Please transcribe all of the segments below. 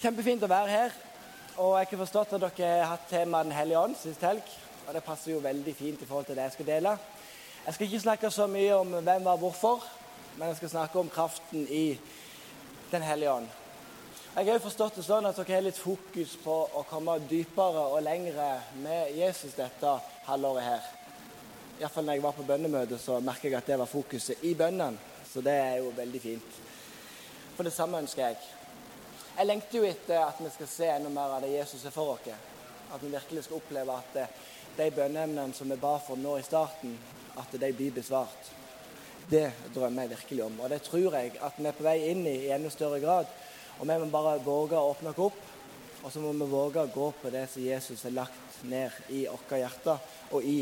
Kjempefint å være her. Og jeg har forstått at dere har hatt tema Den hellige ånd sist helg. Og det passer jo veldig fint i forhold til det jeg skal dele. Jeg skal ikke snakke så mye om hvem var hvorfor, men jeg skal snakke om kraften i Den hellige ånd. Jeg har jo forstått det sånn at dere har litt fokus på å komme dypere og lengre med Jesus dette halvåret her. Iallfall når jeg var på bønnemøte, så merker jeg at det var fokuset i bønnen. Så det er jo veldig fint. For det samme ønsker jeg. Jeg lengter jo etter at vi skal se enda mer av det Jesus er for oss. At vi virkelig skal oppleve at de bønneemnene som vi ba for nå i starten, at de blir besvart. Det drømmer jeg virkelig om. Og det tror jeg at vi er på vei inn i i enda større grad. Og vi må bare våge å åpne oss opp. Og så må vi våge å gå på det som Jesus har lagt ned i vårt hjerte og i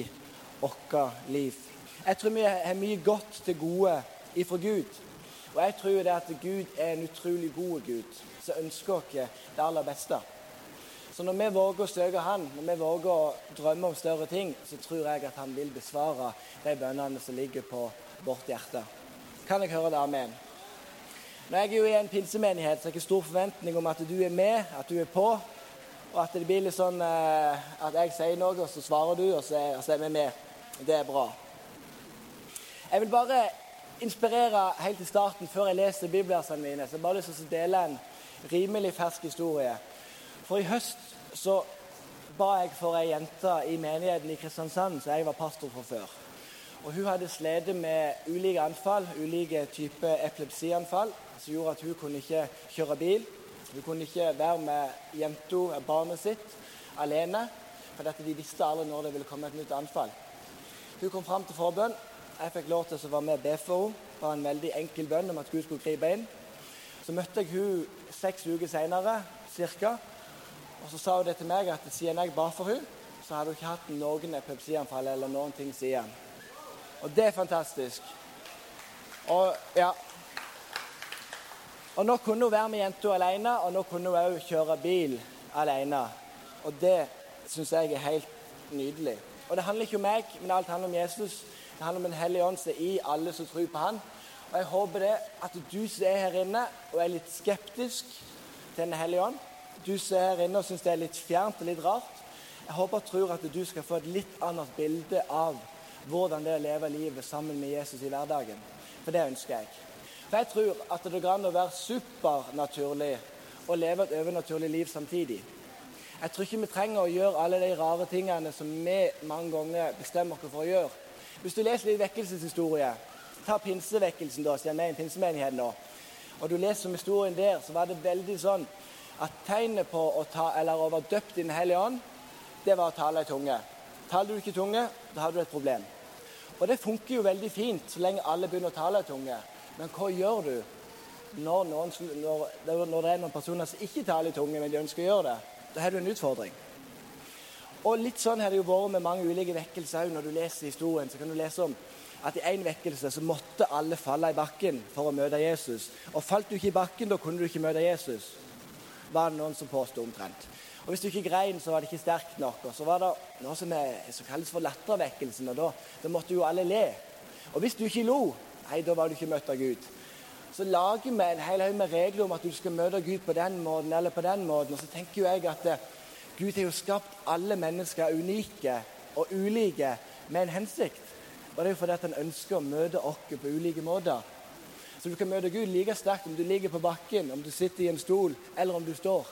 vårt liv. Jeg tror vi har mye godt til gode ifra Gud. Og jeg tror det at Gud er en utrolig god Gud så ønsker oss det aller beste. Så når vi våger å søke Han, når vi våger å drømme om større ting, så tror jeg at Han vil besvare de bønnene som ligger på vårt hjerte. Kan jeg høre det? Amen. Når jeg er jo i en pinsemenighet, så har jeg stor forventning om at du er med, at du er på. Og at det blir litt sånn eh, at jeg sier noe, og så svarer du, og så er vi med. Det er bra. Jeg vil bare inspirere helt til starten, før jeg leser bibelversene mine. så jeg bare lyst til å dele en rimelig fersk historie. For i høst så ba jeg for ei jente i menigheten i Kristiansand som jeg var pastor for før. Og Hun hadde slitt med ulike anfall, ulike typer epilepsianfall, som gjorde at hun kunne ikke kjøre bil. Hun kunne ikke være med jenta, barnet sitt, alene. For dette, de visste aldri når det ville komme et nytt anfall. Hun kom fram til forbønn. Jeg fikk lov til å være med og be for henne. Det var en veldig enkel bønn om at Gud skulle gripe inn. Så møtte jeg hun seks uker senere, ca. Og så sa hun det til meg at siden jeg ba for hun, så hadde hun ikke hatt noen epilepsianfall eller noen ting siden. Og det er fantastisk. Og ja. Og nå kunne hun være med jenta alene, og nå kunne hun òg kjøre bil alene. Og det syns jeg er helt nydelig. Og det handler ikke om meg, men alt handler om Jesus. Det handler om en hellig ånd som er i alle som tror på Han. Og jeg håper det at du som er her inne og er litt skeptisk til Den hellige ånd, du som er her inne og syns det er litt fjernt og litt rart, jeg håper og tror at du skal få et litt annet bilde av hvordan det er å leve livet sammen med Jesus i hverdagen. For det ønsker jeg. For jeg tror at det går an å være supernaturlig og leve et overnaturlig liv samtidig. Jeg tror ikke vi trenger å gjøre alle de rare tingene som vi mange ganger bestemmer oss for å gjøre. Hvis du leser litt vekkelseshistorie, ta pinsevekkelsen, da, siden vi er en pinsemenighet nå, og du leser om historien der, så var det veldig sånn at tegnet på å, ta, eller å være døpt i Den hellige ånd, det var å tale i tunge. Taler du ikke i tunge, da har du et problem. Og det funker jo veldig fint så lenge alle begynner å tale i tunge. Men hva gjør du når, noen, når, når det er noen personer som ikke taler i tunge, men de ønsker å gjøre det? Da har du en utfordring. Og litt sånn har det jo vært med mange ulike vekkelser òg. Når du leser historien, så kan du lese om at i én vekkelse så måtte alle falle i bakken for å møte Jesus. Og falt du ikke i bakken, da kunne du ikke møte Jesus. Var det noen som påsto omtrent. Og Hvis du ikke grein, så var det ikke sterkt nok. Og så var det noe som, er, som kalles for lattervekkelsen, og da, da, måtte jo alle le. Og hvis du ikke lo, nei, da var du ikke møtt av Gud. Så lager vi en hel haug med regler om at du skal møte Gud på den måten eller på den måten. Og så tenker jo jeg at eh, Gud har jo skapt alle mennesker unike og ulike med en hensikt. Og det er jo fordi at han ønsker å møte oss på ulike måter. Så du kan møte Gud like sterkt om du ligger på bakken, om du sitter i en stol, eller om du står.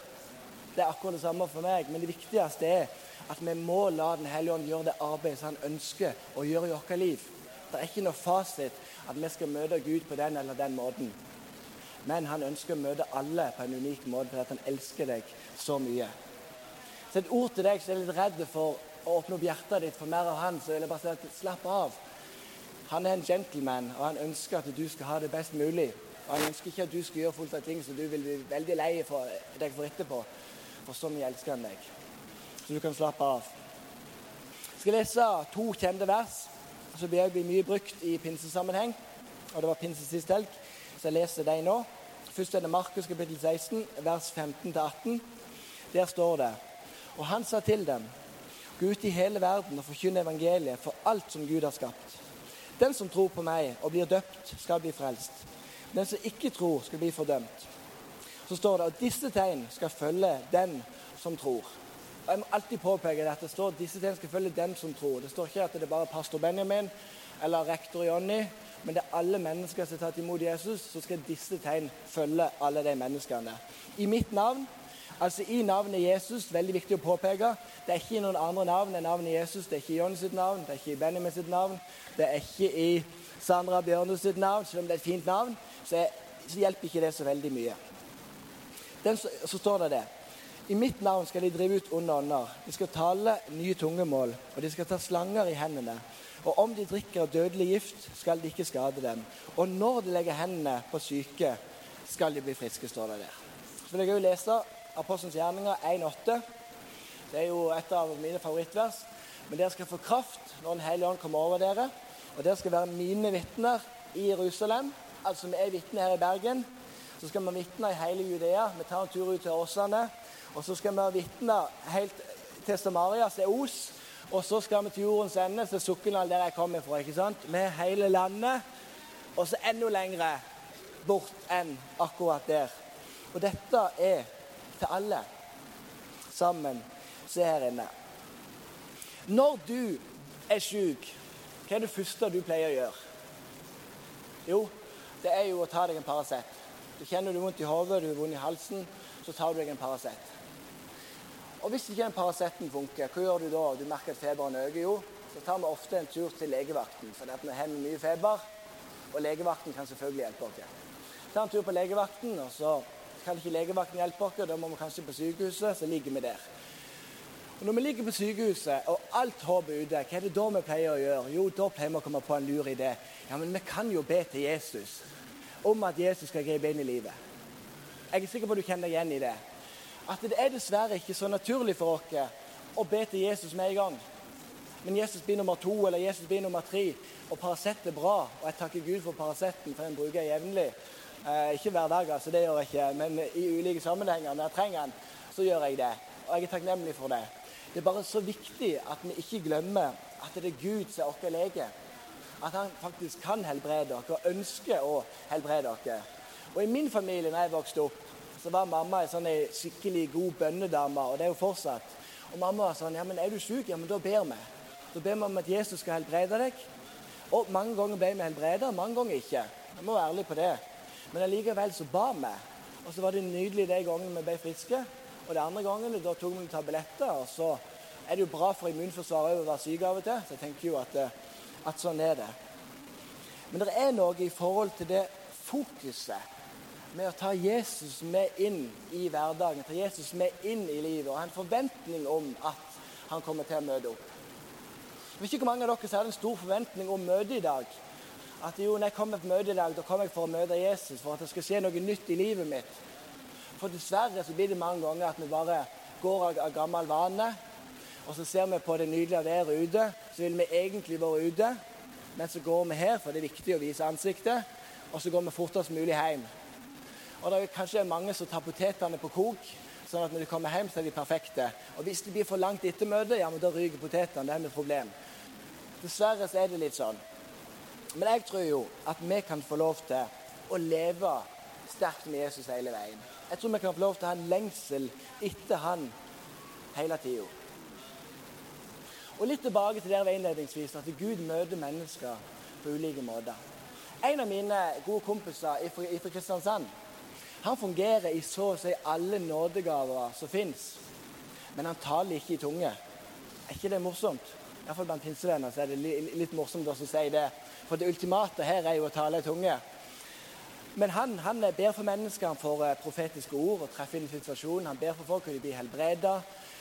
Det er akkurat det samme for meg. Men det viktigste er at vi må la Den hellige ånd gjøre det arbeidet som han ønsker å gjøre i vårt liv. Det er ikke noe fasit at vi skal møte Gud på den eller den måten. Men han ønsker å møte alle på en unik måte fordi han elsker deg så mye. Så et ord til deg som er litt redd for å åpne opp hjertet ditt for mer av han, så vil jeg bare si at slapp av. Han er en gentleman, og han ønsker at du skal ha det best mulig. Og Han ønsker ikke at du skal gjøre fullt av ting som du vil bli veldig lei for deg for etterpå. For så mye elsker han deg. Så du kan slappe av. Jeg skal lese to kjente vers som blir mye brukt i pinsesammenheng. Og det var pinse sist helg, så jeg leser dem nå. Først er det Markus kapittel 16, vers 15-18. Der står det Og han sa til dem, gå ut i hele verden og forkynne evangeliet for alt som Gud har skapt. Den som tror på meg og blir døpt, skal bli frelst. Den som ikke tror, skal bli fordømt. så står det at disse tegn skal følge den som tror. Og Jeg må alltid påpeke at det står at disse tegn skal følge den som tror. Det står ikke at det er bare pastor Benjamin eller rektor Jonny, men det er alle mennesker som har tatt imot Jesus, så skal disse tegn følge alle de menneskene. I mitt navn, altså i navnet Jesus, veldig viktig å påpeke, det er ikke i noen andre navn enn navnet Jesus. Det er ikke i Jonny sitt navn, det er ikke i Benjamin sitt navn, det er ikke i Sandra Bjørnus sitt navn, selv om det er et fint navn. Så, så hjelper ikke det så veldig mye. Den, så, så står det det. I mitt navn skal de drive ut onde ånder. De skal tale nye tungemål, og de skal ta slanger i hendene. Og om de drikker dødelig gift, skal de ikke skade dem. Og når de legger hendene på syke, skal de bli friske, står det der. Så vil jeg òg lese Apostelens gjerninger 1,8. Det er jo et av mine favorittvers. Men dere skal få kraft når Den hellige ånd kommer over dere. Og dere skal være mine vitner i Jerusalem. Altså vi er vitner her i Bergen. Så skal vi vitne i hele Judea. Vi tar en tur ut til Åsane. Og så skal vi vitne helt til Samaria, til Os. Og så skal vi til jordens ende, til Sukkenland, der jeg kommer fra. ikke sant? Med hele landet. Og så enda lengre bort enn akkurat der. Og dette er til alle sammen som er her inne. Når du er sjuk, hva er det første du pleier å gjøre? Jo, det er jo å ta deg en Paracet. Du kjenner du vondt i hodet, du har vondt i halsen, så tar du deg en Paracet. Og hvis ikke den Paraceten funker, hva gjør du da? Du merker at feberen øker jo. Så tar vi ofte en tur til legevakten, for vi har mye feber. Og legevakten kan selvfølgelig hjelpe oss. Ta en tur på legevakten, og så kan ikke legevakten hjelpe oss. Da må vi kanskje på sykehuset, så ligger vi der. Og Når vi ligger på sykehuset og alt håp er ute, hva er det da vi pleier å gjøre? Jo, da pleier vi å komme på en lur idé. Ja, men vi kan jo be til Jesus om at Jesus skal gripe inn i livet. Jeg er sikker på at du kjenner deg igjen i det. At det er dessverre ikke så naturlig for oss å be til Jesus med en gang. Men Jesus blir nummer to eller Jesus blir nummer tre, og Paracet er bra. Og jeg takker Gud for Paraceten, for den bruker jeg jevnlig. Eh, ikke hver dag, altså, det gjør jeg ikke, men i ulike sammenhenger. Når jeg trenger den, så gjør jeg det. Og jeg er takknemlig for det. Det er bare så viktig at vi ikke glemmer at det er Gud som er vår lege. At han faktisk kan helbrede dere og ønsker å helbrede dere. Og i min familie når jeg vokste opp, så var mamma en sånn skikkelig god bønnedame, og det er jo fortsatt. Og mamma var sånn Ja, men er du syk? Ja, men da ber vi. Da ber vi om at Jesus skal helbrede deg. Og mange ganger ble vi helbredet, mange ganger ikke. Jeg må være ærlig på det. Men allikevel så ba vi. Og så var det nydelig de gangene vi ble friske. Og de andre gangene da tok vi tabletter. Og så er det jo bra for immunforsvaret å være syk av og til. Så jeg tenker jo at, eh, at sånn er det. Men det er noe i forhold til det fokuset med å ta Jesus med inn i hverdagen, ta Jesus med inn i livet og ha en forventning om at han kommer til å møte opp. Jeg vet ikke hvor mange av dere som hadde en stor forventning om møtet i dag. At jo, når jeg kommer på møte i dag, da kommer jeg for å møte Jesus, for at det skal skje noe nytt i livet mitt. For dessverre så blir det mange ganger at vi bare går av, gammel vane. Og så ser vi på det nydelige været ute, så vil vi egentlig være ute. Men så går vi her, for det er viktig å vise ansiktet. Og så går vi fortest mulig hjem. Og det er kanskje mange som tar potetene på kok, sånn at når de kommer hjem, så er de perfekte. Og hvis det blir for langt etter møtet, ja, men da ryker potetene. Det er et problem. Dessverre så er det litt sånn. Men jeg tror jo at vi kan få lov til å leve sterkt med Jesus hele veien. Jeg tror vi kan få lov til å ha en lengsel etter han hele tida. Og litt tilbake til der vi innledningsvis, at Gud møter mennesker på ulike måter. En av mine gode kompiser fra Kristiansand han fungerer i så å si alle nådegaver som fins. Men han taler ikke i tunge. Er ikke det morsomt? Iallfall blant pinsevenner så er det litt morsomt å si det. For det ultimate her er jo å tale i tunge. Men han, han ber for mennesker, han får eh, profetiske ord og treffer inn i situasjonen. Han ber for folk at de blir helbreda.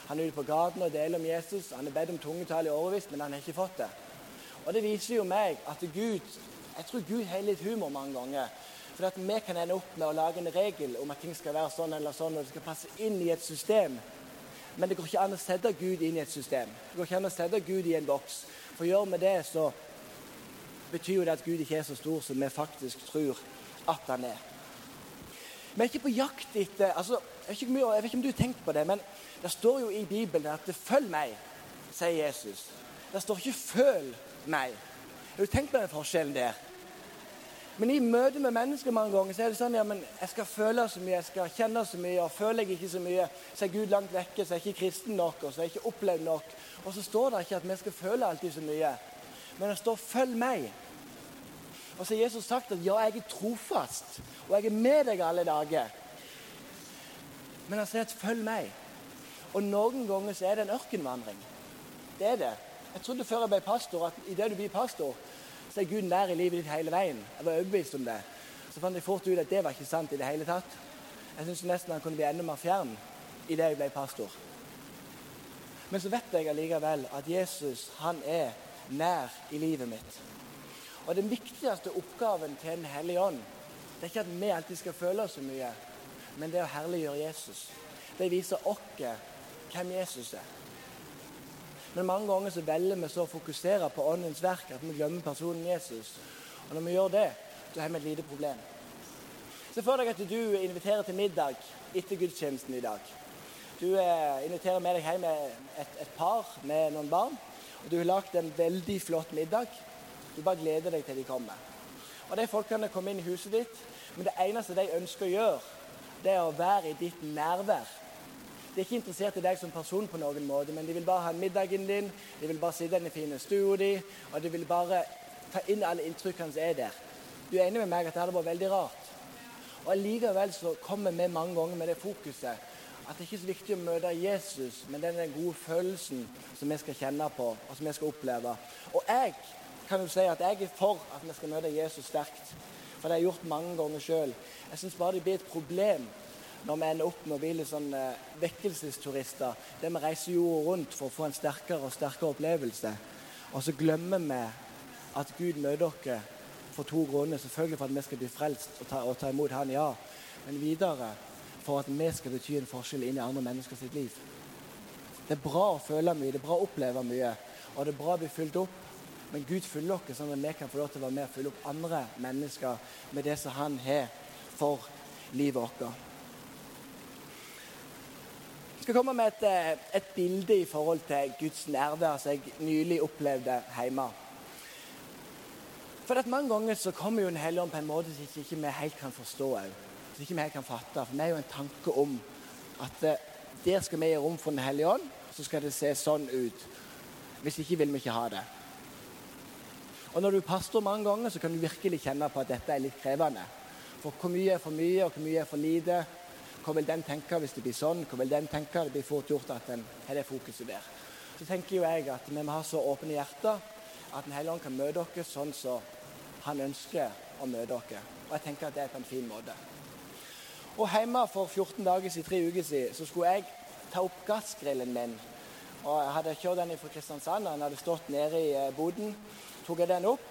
Han er ute på gaten og deler om Jesus. Han har bedt om tungetall i årevis, men han har ikke fått det. Og Det viser jo meg at Gud jeg tror Gud har litt humor mange ganger. For at vi kan ende opp med å lage en regel om at ting skal være sånn eller sånn, og det skal passe inn i et system. Men det går ikke an å sette Gud inn i et system. Det går ikke an å sette Gud i en boks. For gjør vi det, så betyr jo det at Gud ikke er så stor som vi faktisk tror at han er. Vi er ikke på jakt etter altså, jeg, vet ikke, om du har tenkt på det, men det står jo i Bibelen at 'følg meg', sier Jesus. Det står ikke 'føl meg'. Har du tenkt på den forskjellen der? Men i møte med mennesker mange ganger så er det sånn ja, men jeg skal føle så mye, jeg skal kjenne så mye. og Føler jeg ikke så mye, så er Gud langt vekke, så er jeg ikke kristen nok, og så er jeg ikke opplevd nok. Og så står det ikke at vi skal føle alltid så mye, men det står 'følg meg'. Og så har Jesus sagt at ja, jeg er trofast, og jeg er med deg alle dager. Men han sier at 'følg meg'. Og noen ganger så er det en ørkenvandring. Det er det. Jeg trodde før jeg ble pastor, at idet du blir pastor, så er Gud nær i livet ditt hele veien. Jeg var overbevist om det. Så fant jeg fort ut at det var ikke sant i det hele tatt. Jeg syns nesten han kunne bli enda mer fjern idet jeg ble pastor. Men så vet jeg allikevel at Jesus han er nær i livet mitt. Og Den viktigste oppgaven til Den hellige ånd det er ikke at vi alltid skal føle oss så mye, men det er å herliggjøre Jesus. Det viser oss hvem Jesus er. Men mange ganger så velger vi så å fokusere på åndens verk at vi glemmer personen Jesus. Og når vi gjør det, så har vi et lite problem. Se for deg at du inviterer til middag etter gudstjenesten i dag. Du eh, inviterer med deg hjem et, et par med noen barn. og Du har lagd en veldig flott middag. Du bare gleder deg til de kommer. Og De folkene kommer inn i huset ditt, men det eneste de ønsker å gjøre, det er å være i ditt nærvær. De er ikke interessert i deg som person på noen måte, men de vil bare ha middagen din, de vil bare sitte i den fine stua di, og de vil bare ta inn alle inntrykkene som er der. Du er enig med meg at det hadde vært veldig rart. Og Allikevel så kommer vi mange ganger med det fokuset at det ikke er så viktig å møte Jesus, men det er den gode følelsen som vi skal kjenne på, og som vi skal oppleve. Og jeg kan jo si at jeg er for at vi skal møte Jesus sterkt. For det har jeg gjort mange ganger sjøl. Jeg syns bare det blir et problem når vi ender opp med å bli litt sånn eh, vekkelsesturister. Der vi reiser jorda rundt for å få en sterkere og sterkere opplevelse. Og så glemmer vi at Gud møter oss for to grunner. Selvfølgelig for at vi skal bli frelst og ta, og ta imot Han, ja. Men videre for at vi skal bety en forskjell inn i andre mennesker sitt liv. Det er bra å føle mye, det er bra å oppleve mye, og det er bra å bli fylt opp. Men Gud fyller oss sånn at vi kan få lov til å være med og fylle opp andre mennesker med det som Han har for livet vårt skal komme med et, eh, et, bilde i forhold til Guds nærvær som jeg nylig opplevde hjemme. For at Mange ganger så kommer jo Den hellige ånd på en måte som ikke vi helt kan forstå. Som ikke vi helt kan fatte. For vi er jo en tanke om at eh, der skal vi gi rom for Den hellige ånd, så skal det se sånn ut. Hvis ikke vil vi ikke ha det. Og Når du er pastor mange ganger, så kan du virkelig kjenne på at dette er litt krevende. For hvor mye er for mye, og hvor mye er for lite. Hva vil den tenke hvis det blir sånn? Hva vil den tenke? Det blir fort gjort at en har det fokuset der. Så tenker jo jeg at vi må ha så åpne hjerter at Den hellige ånd kan møte dere sånn som han ønsker å møte dere. Og jeg tenker at det er på en fin måte. Og Hjemme for 14 dager siden, tre uker siden så skulle jeg ta opp gassgrillen min. Og Jeg hadde kjørt den fra Kristiansand, og den hadde stått nede i eh, boden. tok jeg den opp.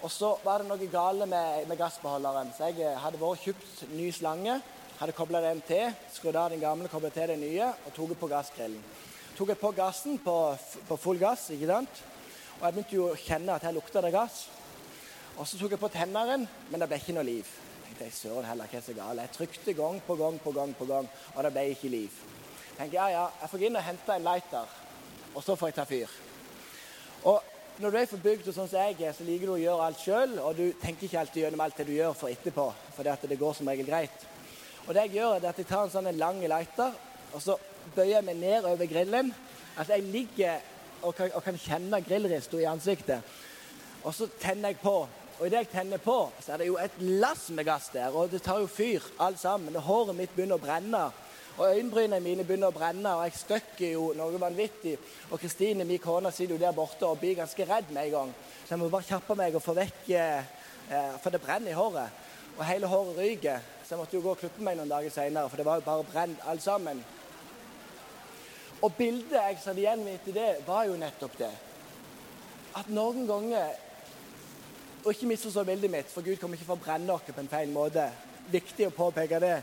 Og så var det noe gale med, med gassbeholderen, så jeg eh, hadde vært kjøpt ny slange hadde kobla den til, skrudd av den gamle, kobla til den nye og tok på gassgrillen. Tok jeg på gassen på, på, full gass, ikke sant? og jeg begynte jo å kjenne at her lukta det gass. Og så tok jeg på tenneren, men det ble ikke noe liv. Jeg tenkte, søren heller, hva er så galt? Jeg trykte gang på gang på gang, på gang, og det ble ikke liv. Jeg tenkte, ja, ja, jeg får gå inn og hente en lighter, og så får jeg ta fyr. Og når du er forbygd og sånn som jeg er, så liker du å gjøre alt sjøl, og du tenker ikke alltid gjennom alt det du gjør for etterpå, for det går som regel greit. Og det jeg gjør, er at jeg tar en sånn lang lighter, og så bøyer jeg meg ned over grillen. At jeg ligger og kan, og kan kjenne grillrista i ansiktet. Og så tenner jeg på. Og idet jeg tenner på, så er det jo et lass med gass der. Og det tar jo fyr, alt sammen. Og håret mitt begynner å brenne. Og øyenbrynene mine begynner å brenne, og jeg støkker jo noe vanvittig. Og Kristine, min kone, sitter jo der borte og blir ganske redd med en gang. Så jeg må bare kjappe meg og få vekk eh, eh For det brenner i håret. Og hele håret ryker. Så jeg måtte jo gå og klippe meg noen dager seinere, for det var jo bare brent alt sammen. Og bildet jeg satt igjen med etter det, var jo nettopp det. At noen ganger Og ikke misforstå bildet mitt, for Gud kommer ikke for å brenne oss på en feil måte. Viktig å påpeke det.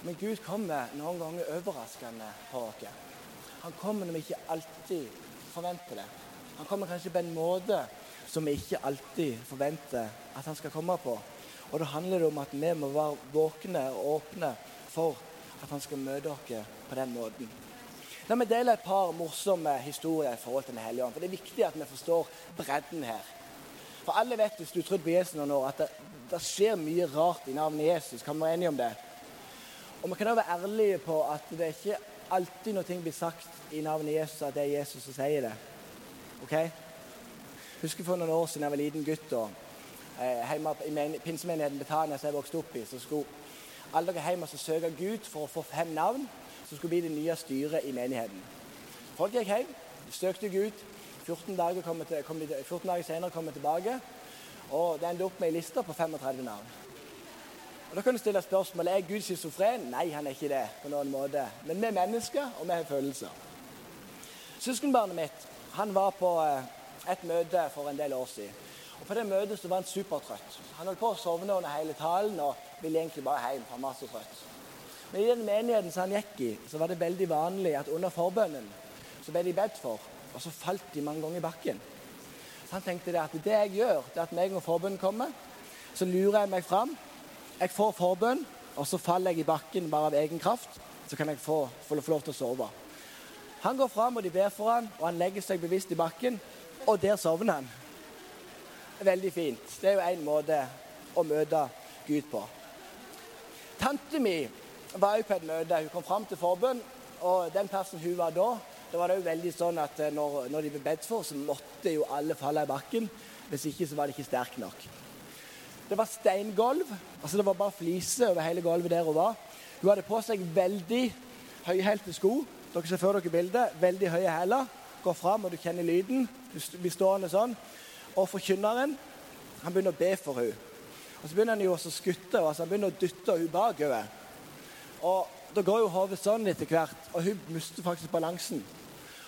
Men Gud kommer noen ganger overraskende på oss. Han kommer når vi ikke alltid forventer det. Han kommer kanskje på en måte som vi ikke alltid forventer at han skal komme på. Og da handler det om at vi må være våkne og åpne for at han skal møte oss på den måten. La meg dele et par morsomme historier i forhold til Den hellige ånd. For det er viktig at vi forstår bredden her. For alle vet hvis du tror på Jesus noen år, at det, det skjer mye rart i navnet Jesus. Kan vi være enige om det? Og vi kan også være ærlige på at det er ikke alltid når ting blir sagt i navnet Jesus, at det er Jesus som sier det. Ok? Husker for noen år siden jeg var liten gutt og eh, hjemme i pinsemenigheten Betania som jeg vokste opp i, så skulle alle dere hjemme og søke Gud for å få fem navn som skulle bli det nye styret i menigheten. Folk gikk hjem, søkte Gud. 14 dager, kom til, kom de, 14 dager senere kom vi tilbake, og det endte opp med ei liste på 35 navn. Og Da kan du stille spørsmålet er Gud schizofren. Nei, han er ikke det. på noen måte. Men vi er mennesker, og vi har følelser. Søskenbarnet mitt han var på eh, et møte for en del år siden. Og På det møtet så var han supertrøtt. Han holdt på å sovne under hele talen og ville egentlig bare hjem. Han var så trøtt. Men i den menigheten som han gikk i, så var det veldig vanlig at under forbønnen så ble de bedt for, og så falt de mange ganger i bakken. Så han tenkte det at det jeg gjør, det er at med en forbønnen kommer, så lurer jeg meg fram. Jeg får forbønn, og så faller jeg i bakken bare av egen kraft. Så kan jeg få, få lov til å sove. Han går fram, og de ber for ham, og han legger seg bevisst i bakken, og der sovner han. Veldig fint. Det er jo én måte å møte Gud på. Tante mi var òg på et møte. Hun kom fram til forbønn, og den personen hun var da, det var det jo veldig sånn at eh, når, når de ble bedt for, så måtte jo alle falle i bakken. Hvis ikke så var de ikke sterke nok. Det var steingulv. altså Det var bare fliser over hele gulvet der hun var. Hun hadde på seg veldig høyhælte sko. Dere ser før dere bildet. Veldig høye hæler. Går fram, og du kjenner lyden. Blir stående sånn. Og forkynneren han begynner å be for henne. Og Så begynner han jo også å skutte altså han begynner å dytte henne bakover. Og Da går jo hodet sånn etter hvert, og hun mister faktisk balansen.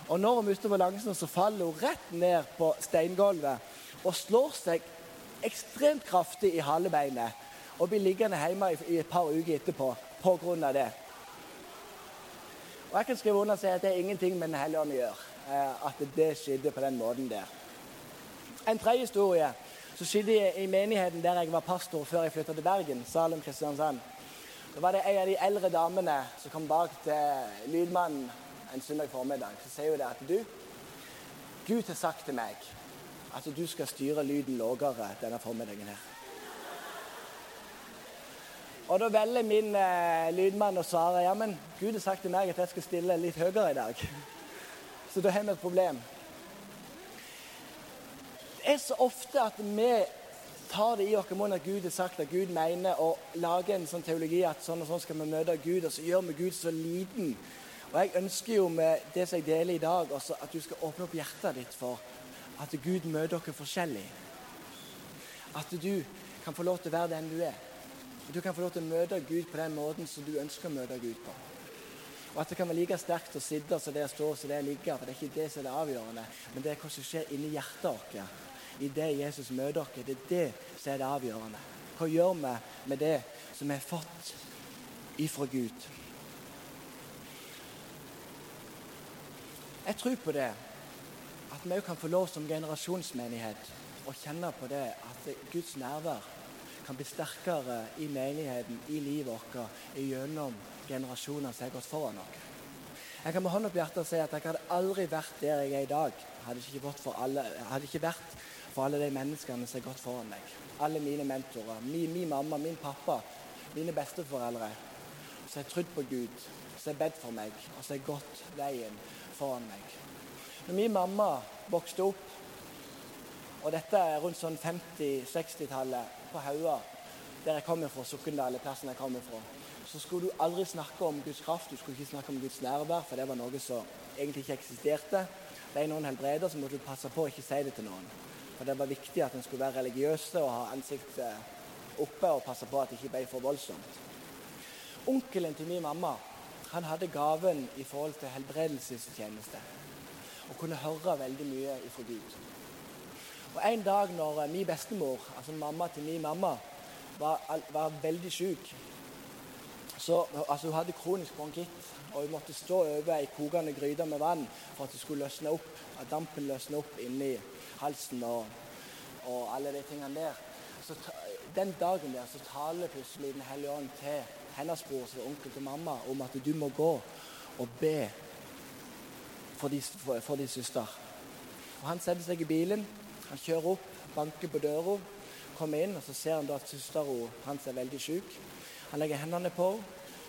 Og når hun mister balansen, så faller hun rett ned på steingulvet og slår seg ekstremt kraftig i halebeinet og blir liggende hjemme i et par uker etterpå pga. det. Og Jeg kan skrive under og si at det er ingenting med Den hellige ånd å gjøre at det skjedde på den måten der. En tredje historie som skjedde i menigheten der jeg var pastor før jeg flytta til Bergen, Salem Kristiansand. Da var det en av de eldre damene som kom bak til lydmannen en søndag formiddag. Så sier hun det at du, Gud har sagt til meg at du skal styre lyden lavere denne formiddagen her. Og da velger min eh, lydmann å svare ja, men Gud har sagt til meg at jeg skal stille litt høyere i dag. Så da har vi et problem. Det er så ofte at vi tar det i oss munn at Gud har sagt at Gud mener å lage en sånn teologi at sånn og sånn skal vi møte Gud, og så gjør vi Gud så liten. Og Jeg ønsker jo med det som jeg deler i dag, også at du skal åpne opp hjertet ditt for at Gud møter dere forskjellig. At du kan få lov til å være den du er. Du kan få lov til å møte Gud på den måten som du ønsker å møte Gud på. Og at det kan være like sterkt å sitte som det står som det ligger. For det er ikke det som er det avgjørende, men det er hva som skjer inni hjertet vårt i det Jesus møter dere. Det er det som er det avgjørende. Hva gjør vi med det som vi har fått ifra Gud? Jeg tror på det at vi òg kan få lov som generasjonsmenighet å kjenne på det at Guds nærvær kan bli sterkere i menigheten, i livet vårt, gjennom generasjoner som har gått foran oss. Jeg kan med hånda på hjertet si at jeg hadde aldri vært der jeg er i dag, hadde ikke, vært for alle, hadde ikke vært for alle de menneskene som har gått foran meg. Alle mine mentorer, min, min mamma, min pappa, mine besteforeldre. Som har trodd på Gud, som har bedt for meg, og som har gått veien foran meg. Når min mamma vokste opp, og dette er rundt sånn 50-60-tallet på Haua, der jeg kommer fra, Sokndal, plassen jeg kommer fra, så skulle du aldri snakke om Guds kraft, du skulle ikke snakke om Guds nærvær, for det var noe som egentlig ikke eksisterte. Er noen helbreder, så måtte du passe på å ikke si det til noen. For det var viktig at en skulle være religiøse og ha ansiktet oppe og passe på at det ikke ble for voldsomt. Onkelen til min mamma han hadde gaven i forhold til helbredelsestjeneste og kunne høre veldig mye ifra Gud. Og En dag når min bestemor, altså mamma til min mamma, var, var veldig syk så, altså Hun hadde kronisk bronkitt, og hun måtte stå over ei kokende gryte med vann for at det skulle løsne opp, at dampen løsne opp inni halsen og, og alle de tingene der. Så Den dagen der så taler plutselig Den hellige ånd til hennes bror, som onkel til mamma, om at du må gå og be for din for, for søster. Og Han setter seg i bilen, han kjører opp banker på døra, kommer inn, og så ser han da at søstera hans er veldig syk. Han legger hendene på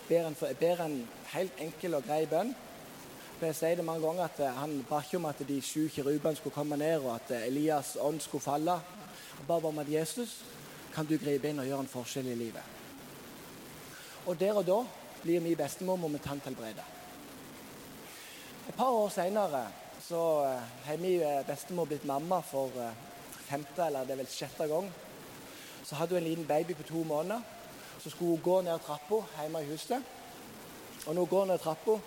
henne, ber en, helt enkel og grei bønn. Jeg sier det mange ganger at Han ba ikke om at de sju kirubene skulle komme ned, og at Elias' ånd skulle falle. Han ba om at Jesus kan du gripe inn og gjøre en forskjell i livet. Og der og da blir min bestemor momentant helbredet. Et par år seinere så eh, har min eh, bestemor blitt mamma for eh, femte eller det er vel sjette gang. Så hadde hun en liten baby på to måneder. Så skulle hun gå ned trappa hjemme i huset. Og når hun går ned trappa,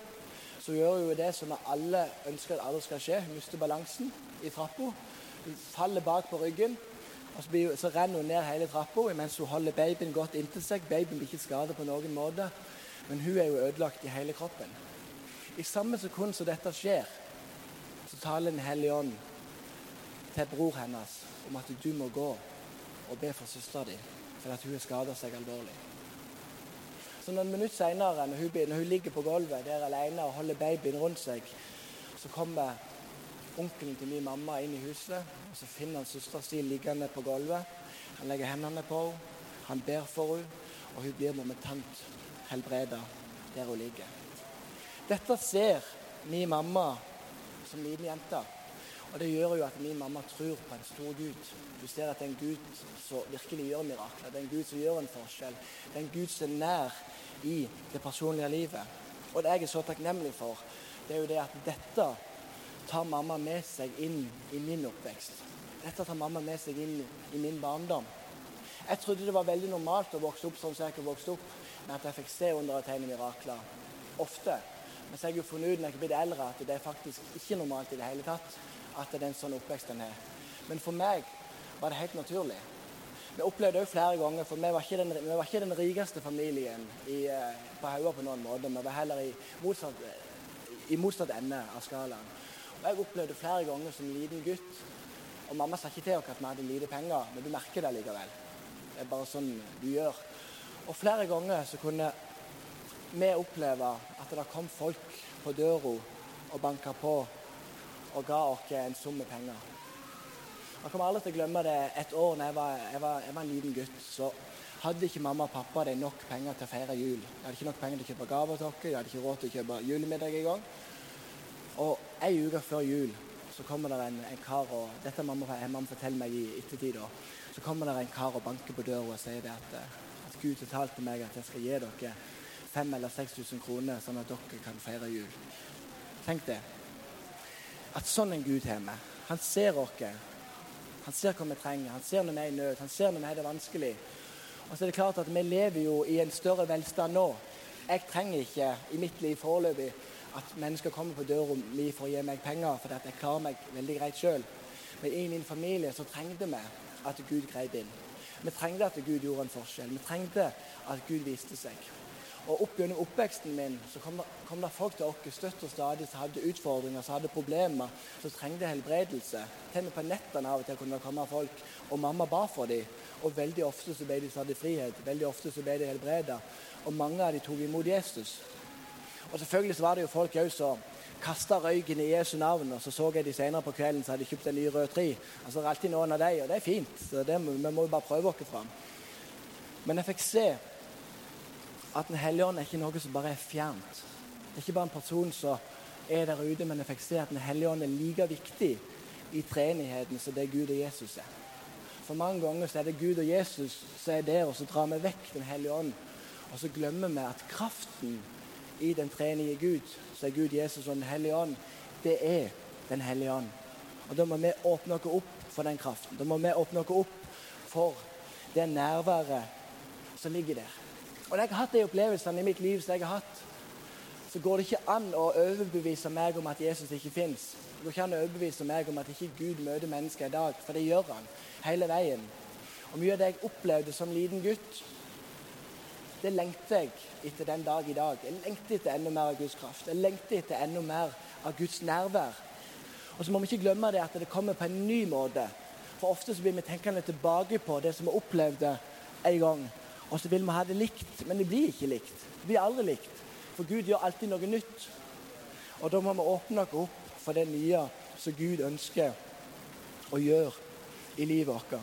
så gjør hun det som alle ønsker at aldri skal skje. Hun mister balansen i trappa. Hun faller bak på ryggen. og Så, blir, så renner hun ned hele trappa mens hun holder babyen godt inntil seg. Babyen blir ikke skadet på noen måte, men hun er jo ødelagt i hele kroppen. I samme sekund som dette skjer, så taler Den hellige ånd til bror hennes om at du må gå og be for søstera di, for at hun har skada seg alvorlig. Så noen minutter senere, når, når hun, ligger på gulvet der alene og holder babyen rundt seg, så kommer onkelen til min mamma inn i huset. og Så finner han søstera si liggende på gulvet. Han legger hendene på henne, han ber for henne, og hun blir momentant helbreda der hun ligger. Dette ser min mamma som liten jente. Og Det gjør jo at min mamma tror på en stor Gud. Du ser at det er en Gud som virkelig gjør mirakler. Det er en Gud som gjør en forskjell. Det er en Gud som er nær i det personlige livet. Og det jeg er så takknemlig for, det er jo det at dette tar mamma med seg inn i min oppvekst. Dette tar mamma med seg inn i min barndom. Jeg trodde det var veldig normalt å vokse opp sånn som jeg vokste opp, med at jeg fikk se under og tegne mirakler. Ofte. Men så har jeg jo funnet ut når jeg er blitt eldre at det er faktisk ikke normalt i det hele tatt at det er en sånn oppvekst en har. Men for meg var det helt naturlig. Vi opplevde det flere ganger, for vi var ikke den, var ikke den rikeste familien i, eh, på Haua på noen måte. Vi var heller i motsatt, i motsatt ende av skalaen. Og Jeg opplevde flere ganger som liten gutt Og mamma sa ikke til oss at vi hadde lite penger, men du merker det likevel. Det er bare sånn du gjør. Og flere ganger så kunne vi oppleve at det kom folk på døra og banka på og ga oss en sum med penger. Jeg kommer aldri til å glemme det et år da jeg jeg, jeg var, en liten gutt. Så hadde ikke mamma og pappa det nok penger til å feire jul. Jeg hadde ikke nok penger til å kjøpe gaver til oss, jeg hadde ikke råd til å kjøpe julemiddag engang. Og ei uke før jul så kommer det en, en kar og Dette mamma, mamma forteller meg i ettertid. Så kommer det en kar og banker på døra og sier det at, at Gud fortalte meg at jeg skal gi dere 5000 eller 6000 kroner, sånn at dere kan feire jul. Tenk det. At sånn en Gud har vi. Han ser oss. Han ser hva vi trenger. Han ser når vi er i nød. Han ser når vi har det vanskelig. Og så er det klart at Vi lever jo i en større velstand nå. Jeg trenger ikke i mitt liv foreløpig at mennesker kommer på døra mi for å gi meg penger, for jeg klarer meg veldig greit sjøl. Men i min familie så trengte vi at Gud grep inn. Vi trengte at Gud gjorde en forskjell. Vi trengte at Gud viste seg. Og opp gjennom oppveksten min så kom det, kom det folk til oss støtt og stadig som hadde utfordringer, som hadde problemer, som trengte helbredelse. Til og med på nettene av og til kunne det komme folk, og mamma ba for dem. Og veldig ofte så ble de satt i frihet. Veldig ofte så ble de helbreda. Og mange av dem tok imot Jesus. Og selvfølgelig så var det jo folk òg som kasta røyken i Jesu navn, og så så jeg de senere på kvelden så hadde de kjøpt en ny rød tre. Altså, det er alltid noen av dem, og det er fint. så det, Vi må jo bare prøve oss fram. Men jeg fikk se at Den hellige ånd er ikke noe som bare er fjernt. Det er ikke bare en person som er der ute, men jeg fikk se at Den hellige ånd er like viktig i treenigheten som det Gud og Jesus er. For mange ganger så er det Gud og Jesus som er der, og så drar vi vekk Den hellige ånd. Og så glemmer vi at kraften i den treenige Gud, som er Gud, Jesus og Den hellige ånd, det er Den hellige ånd. Og Da må vi åpne oss opp for den kraften. Da må vi åpne oss opp for det nærværet som ligger der. Og når jeg har hatt de opplevelsene i mitt liv som jeg har hatt, så går det ikke an å overbevise meg om at Jesus ikke fins. Det går ikke an å overbevise meg om at ikke Gud møter mennesker i dag, for det gjør han hele veien. Og Mye av det jeg opplevde som liten gutt, det lengter jeg etter den dag i dag. Jeg lengter etter enda mer av Guds kraft. Jeg lengter etter enda mer av Guds nærvær. Og så må vi ikke glemme det at det kommer på en ny måte. For ofte så blir vi tenkende tilbake på det som vi opplevde en gang. Og så vil vi ha det likt, men det blir ikke likt. Det blir aldri likt. For Gud gjør alltid noe nytt. Og da må vi åpne oss opp for det nye som Gud ønsker å gjøre i livet vårt.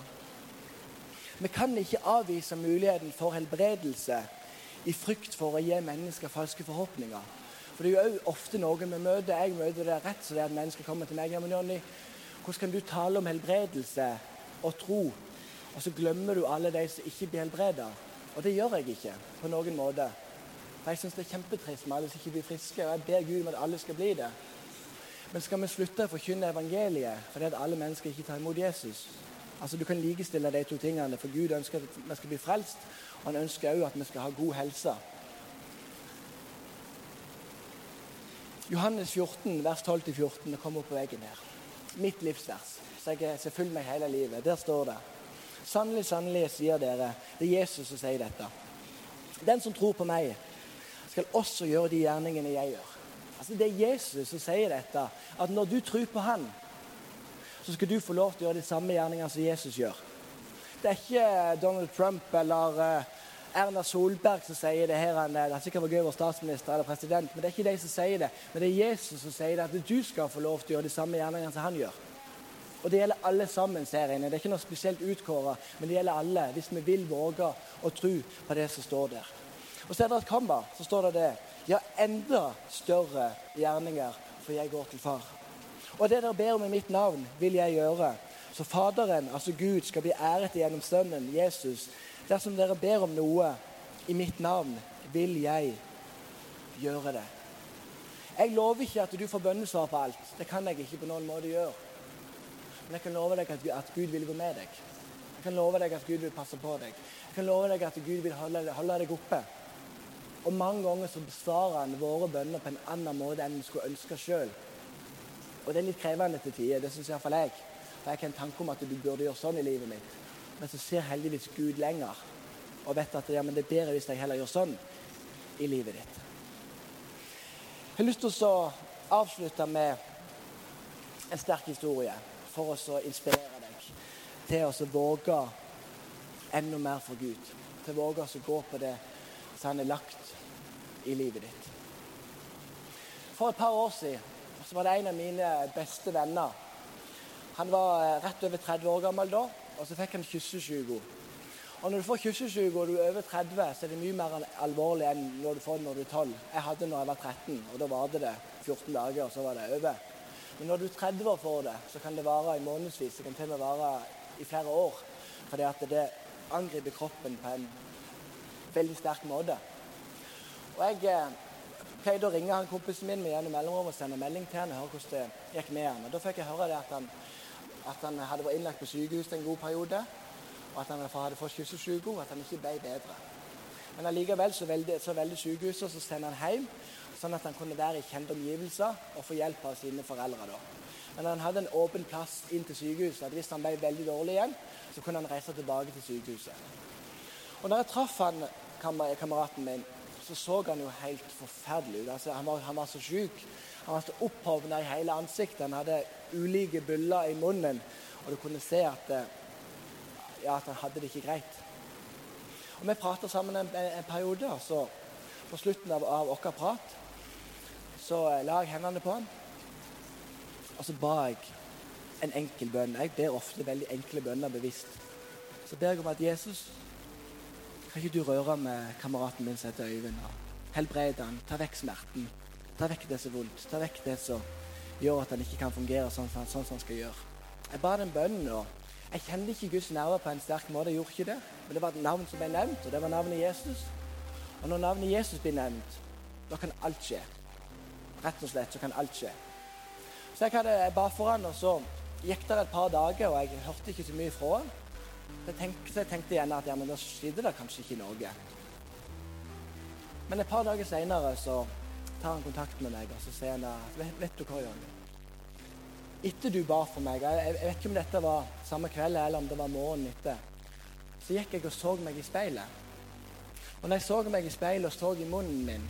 Vi kan ikke avvise muligheten for helbredelse i frykt for å gi mennesker falske forhåpninger. For det er jo ofte noe vi møter. Jeg møter det rett så det at mennesker kommer til meg. Ja, men Jonny, hvordan kan du tale om helbredelse og tro, og så glemmer du alle de som ikke blir helbreda? Og det gjør jeg ikke på noen måte. For jeg syns det er kjempetrist med alle som ikke blir friske, og jeg ber Gud om at alle skal bli det. Men skal vi slutte å forkynne evangeliet fordi at alle mennesker ikke tar imot Jesus? Altså Du kan likestille de to tingene, for Gud ønsker at vi skal bli frelst. Og han ønsker òg at vi skal ha god helse. Johannes 14, vers 12-14. Det kommer på veggen her. Mitt livsvers. Så jeg ser full meg hele livet. Der står det Sannelig, sannelig, sier dere, det er Jesus som sier dette. Den som tror på meg, skal også gjøre de gjerningene jeg gjør. Altså Det er Jesus som sier dette. At når du tror på Han, så skal du få lov til å gjøre de samme gjerningene som Jesus gjør. Det er ikke Donald Trump eller uh, Erna Solberg som sier det her. Det har sikkert vært gøy å være statsminister eller president, men det er ikke de som sier det. Men det er Jesus som sier det, at du skal få lov til å gjøre de samme gjerningene som han gjør. Og det gjelder alle sammen, ser jeg. Det er ikke noe spesielt utkåra, men det gjelder alle. Hvis vi vil våge å tro på det som står der. Og så er det et kamba, så står det det. Ja, enda større gjerninger, for jeg går til far. Og det dere ber om i mitt navn, vil jeg gjøre. Så Faderen, altså Gud, skal bli æret gjennom Sønnen, Jesus, Dersom dere ber om noe i mitt navn, vil jeg gjøre det. Jeg lover ikke at du får bønnesvar på alt. Det kan jeg ikke på noen måte gjøre. Men jeg kan love deg at Gud vil gå med deg. Jeg kan love deg at Gud vil passe på deg. Jeg kan love deg at Gud vil holde, holde deg oppe. Og mange ganger så besvarer han våre bønner på en annen måte enn vi skulle ønske sjøl. Og det er litt krevende til tider. Det syns iallfall jeg. For jeg har en tanke om at du burde gjøre sånn i livet mitt. Men så ser heldigvis Gud lenger og vet at ja, det er bedre hvis jeg heller gjør sånn i livet ditt. Jeg har lyst til å avslutte med en sterk historie for oss å inspirere deg til å våge enda mer for Gud. Til å våge å gå på det som han er lagt i livet ditt. For et par år siden så var det en av mine beste venner. Han var eh, rett over 30 år gammel da og så fikk han kyssesyke. Og når du får kyssesyke og du er over 30, så er det mye mer alvorlig enn når du får det når du er 12. Jeg hadde det når jeg var 13, og da varte det 14 dager, og så var det over. Men når du er 30 år for det, så kan det vare i månedsvis. Det kan til og med vare i flere år. Fordi at det angriper kroppen på en veldig sterk måte. Og jeg eh, pleide å ringe han kompisen min med gjennom mellomrom og sende melding til han og høre hvordan det gikk med han. Og Da fikk jeg høre at han at han hadde vært innlagt på sykehus en god periode, og at han hadde fått kyssesyke, og at han ikke ble bedre. Men allikevel så veldig, så veldig sykehuset, så sender han hjem, sånn at han kunne være i kjente omgivelser og få hjelp av sine foreldre. da. Men han hadde en åpen plass inn til sykehuset. at Hvis han ble veldig dårlig igjen, så kunne han reise tilbake til sykehuset. Og når jeg traff han, kameraten min, så så han jo helt forferdelig ut. Altså, han, var, han var så syk. Han var så opphovna i hele ansiktet. Han hadde ulike byller i munnen, og du kunne se at, eh, ja, at han hadde det ikke greit. Og Vi prata sammen en, en, periode, og så på slutten av, av vår prat så eh, la jeg hendene på han, og så ba jeg en enkel bønn. Jeg ber ofte veldig enkle bønner bevisst. Så ber jeg om at Jesus kan ikke du røre med kameraten min som heter Øyvind? Helbrede han, ta vekk smerten. Ta vekk det som er vondt. Ta vekk det som gjør at han ikke kan fungere sånn, sånn, som han skal gjøre. Jeg ba den bønnen, og jeg kjente ikke Guds nerver på en sterk måte. Jeg gjorde ikke det. Men det var et navn som ble nevnt, og det var navnet Jesus. Og når navnet Jesus blir nevnt, da kan alt skje. Rett og slett så kan alt skje. Så jeg, hadde, jeg ba for han, og så gikk det et par dager, og jeg hørte ikke så mye fra han. Så jeg tenkte, så jeg tenkte igjen at ja, men da skjedde det kanskje ikke i Norge. Men et par dager seinere så tar han kontakt med meg og så sier han da, vet, vet du hva, Jonny? Etter du ba for meg, jeg, jeg, vet ikke om dette var samme kveld eller om det var morgenen etter, så gikk jeg og så meg i speilet. Og når jeg så meg i speilet og så i munnen min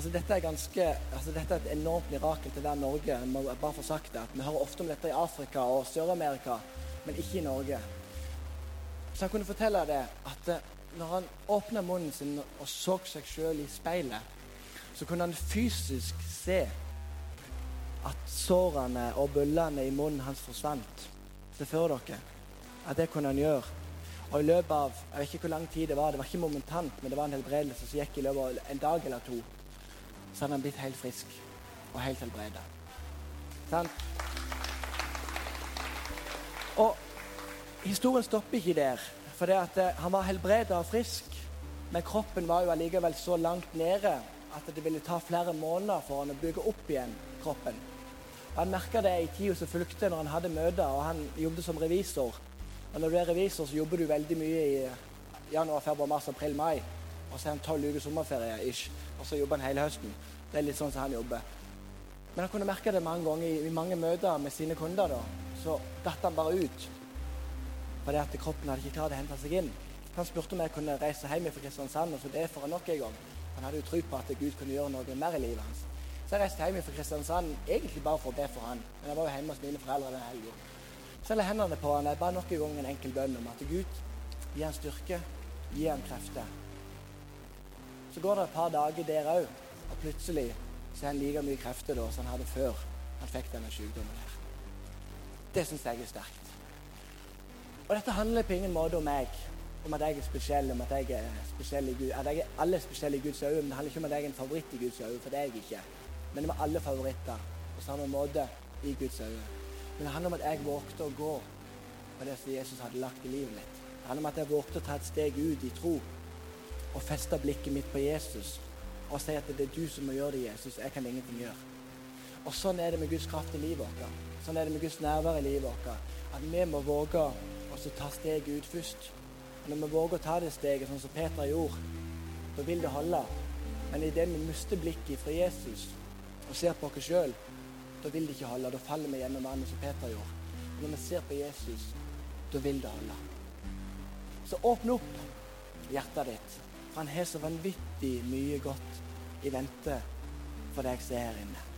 altså Dette er ganske, altså dette er et enormt mirakel til hver Norge. Jeg må bare få sagt det, Vi hører ofte om dette i Afrika og Sør-Amerika, men ikke i Norge. Så han kunne fortelle det at eh, når han åpna munnen sin og så seg sjøl i speilet, så kunne han fysisk se at sårene og bullene i munnen hans forsvant. Se for dere. at det kunne han gjøre. Og i løpet av jeg vet ikke hvor lang tid det var, det var ikke momentant, men det var en helbredelse som gikk i løpet av en dag eller to, så hadde han blitt helt frisk og helt helbreda. Sant? Og historien stopper ikke der. For det at eh, han var helbreda og frisk, men kroppen var jo allikevel så langt nede at det ville ta flere måneder for han å bygge opp igjen kroppen. Og Han merka det i tida som fulgte når han hadde møter, og han jobbet som revisor. Og Når du er revisor, så jobber du veldig mye i januar, februar, mars, april, mai. Og så er han tolv uker sommerferie, ish. og så jobber han hele høsten. Det er litt sånn som han jobber. Men han kunne merke det mange ganger i, mange møter med sine kunder. da. Så datt han bare ut fordi at kroppen hadde ikke klart å hente seg inn. Han spurte om jeg kunne reise hjem fra Kristiansand og så det for ham nok en gang. Han hadde jo tro på at Gud kunne gjøre noe mer i livet hans. Så jeg reiste hjem fra Kristiansand egentlig bare for å be for han. Men jeg var jo hjemme hos mine foreldre den helga. Så jeg la hendene på han. Jeg ba nok en gang en enkel bønn om at Gud gir han styrke, gir han krefter. Så går det et par dager der òg, og plutselig så er han like mye krefter da som han hadde før han fikk denne sykdommen her. Det syns jeg er sterkt. Og dette handler på ingen måte om meg, om at jeg er spesiell, om at jeg er spesiell i Gud. At jeg er alle spesielle i Guds øyne, men det handler ikke om at jeg er en favoritt i Guds øyne, for det er jeg ikke. Men vi er alle favoritter på samme måte i Guds øyne. Men det handler om at jeg vågte å gå på det som Jesus hadde lagt i livet mitt. Det handler om at jeg vågte å ta et steg ut i tro og feste blikket mitt på Jesus og si at det er du som må gjøre det, Jesus. Jeg kan ingenting gjøre. Og sånn er det med Guds kraft i livet vårt. Sånn er det med Guds nærvær i livet vårt. At vi må våge å ta steget ut først. Og når vi våger å ta det steget, sånn som Peter gjorde, da vil det holde. Men idet vi mister blikket fra Jesus og ser på oss sjøl, da vil det ikke holde. Da faller vi gjennom vannet som Peter gjorde. Men når vi ser på Jesus, da vil det holde. Så åpne opp hjertet ditt. Han har så vanvittig mye godt i vente for deg som er her inne.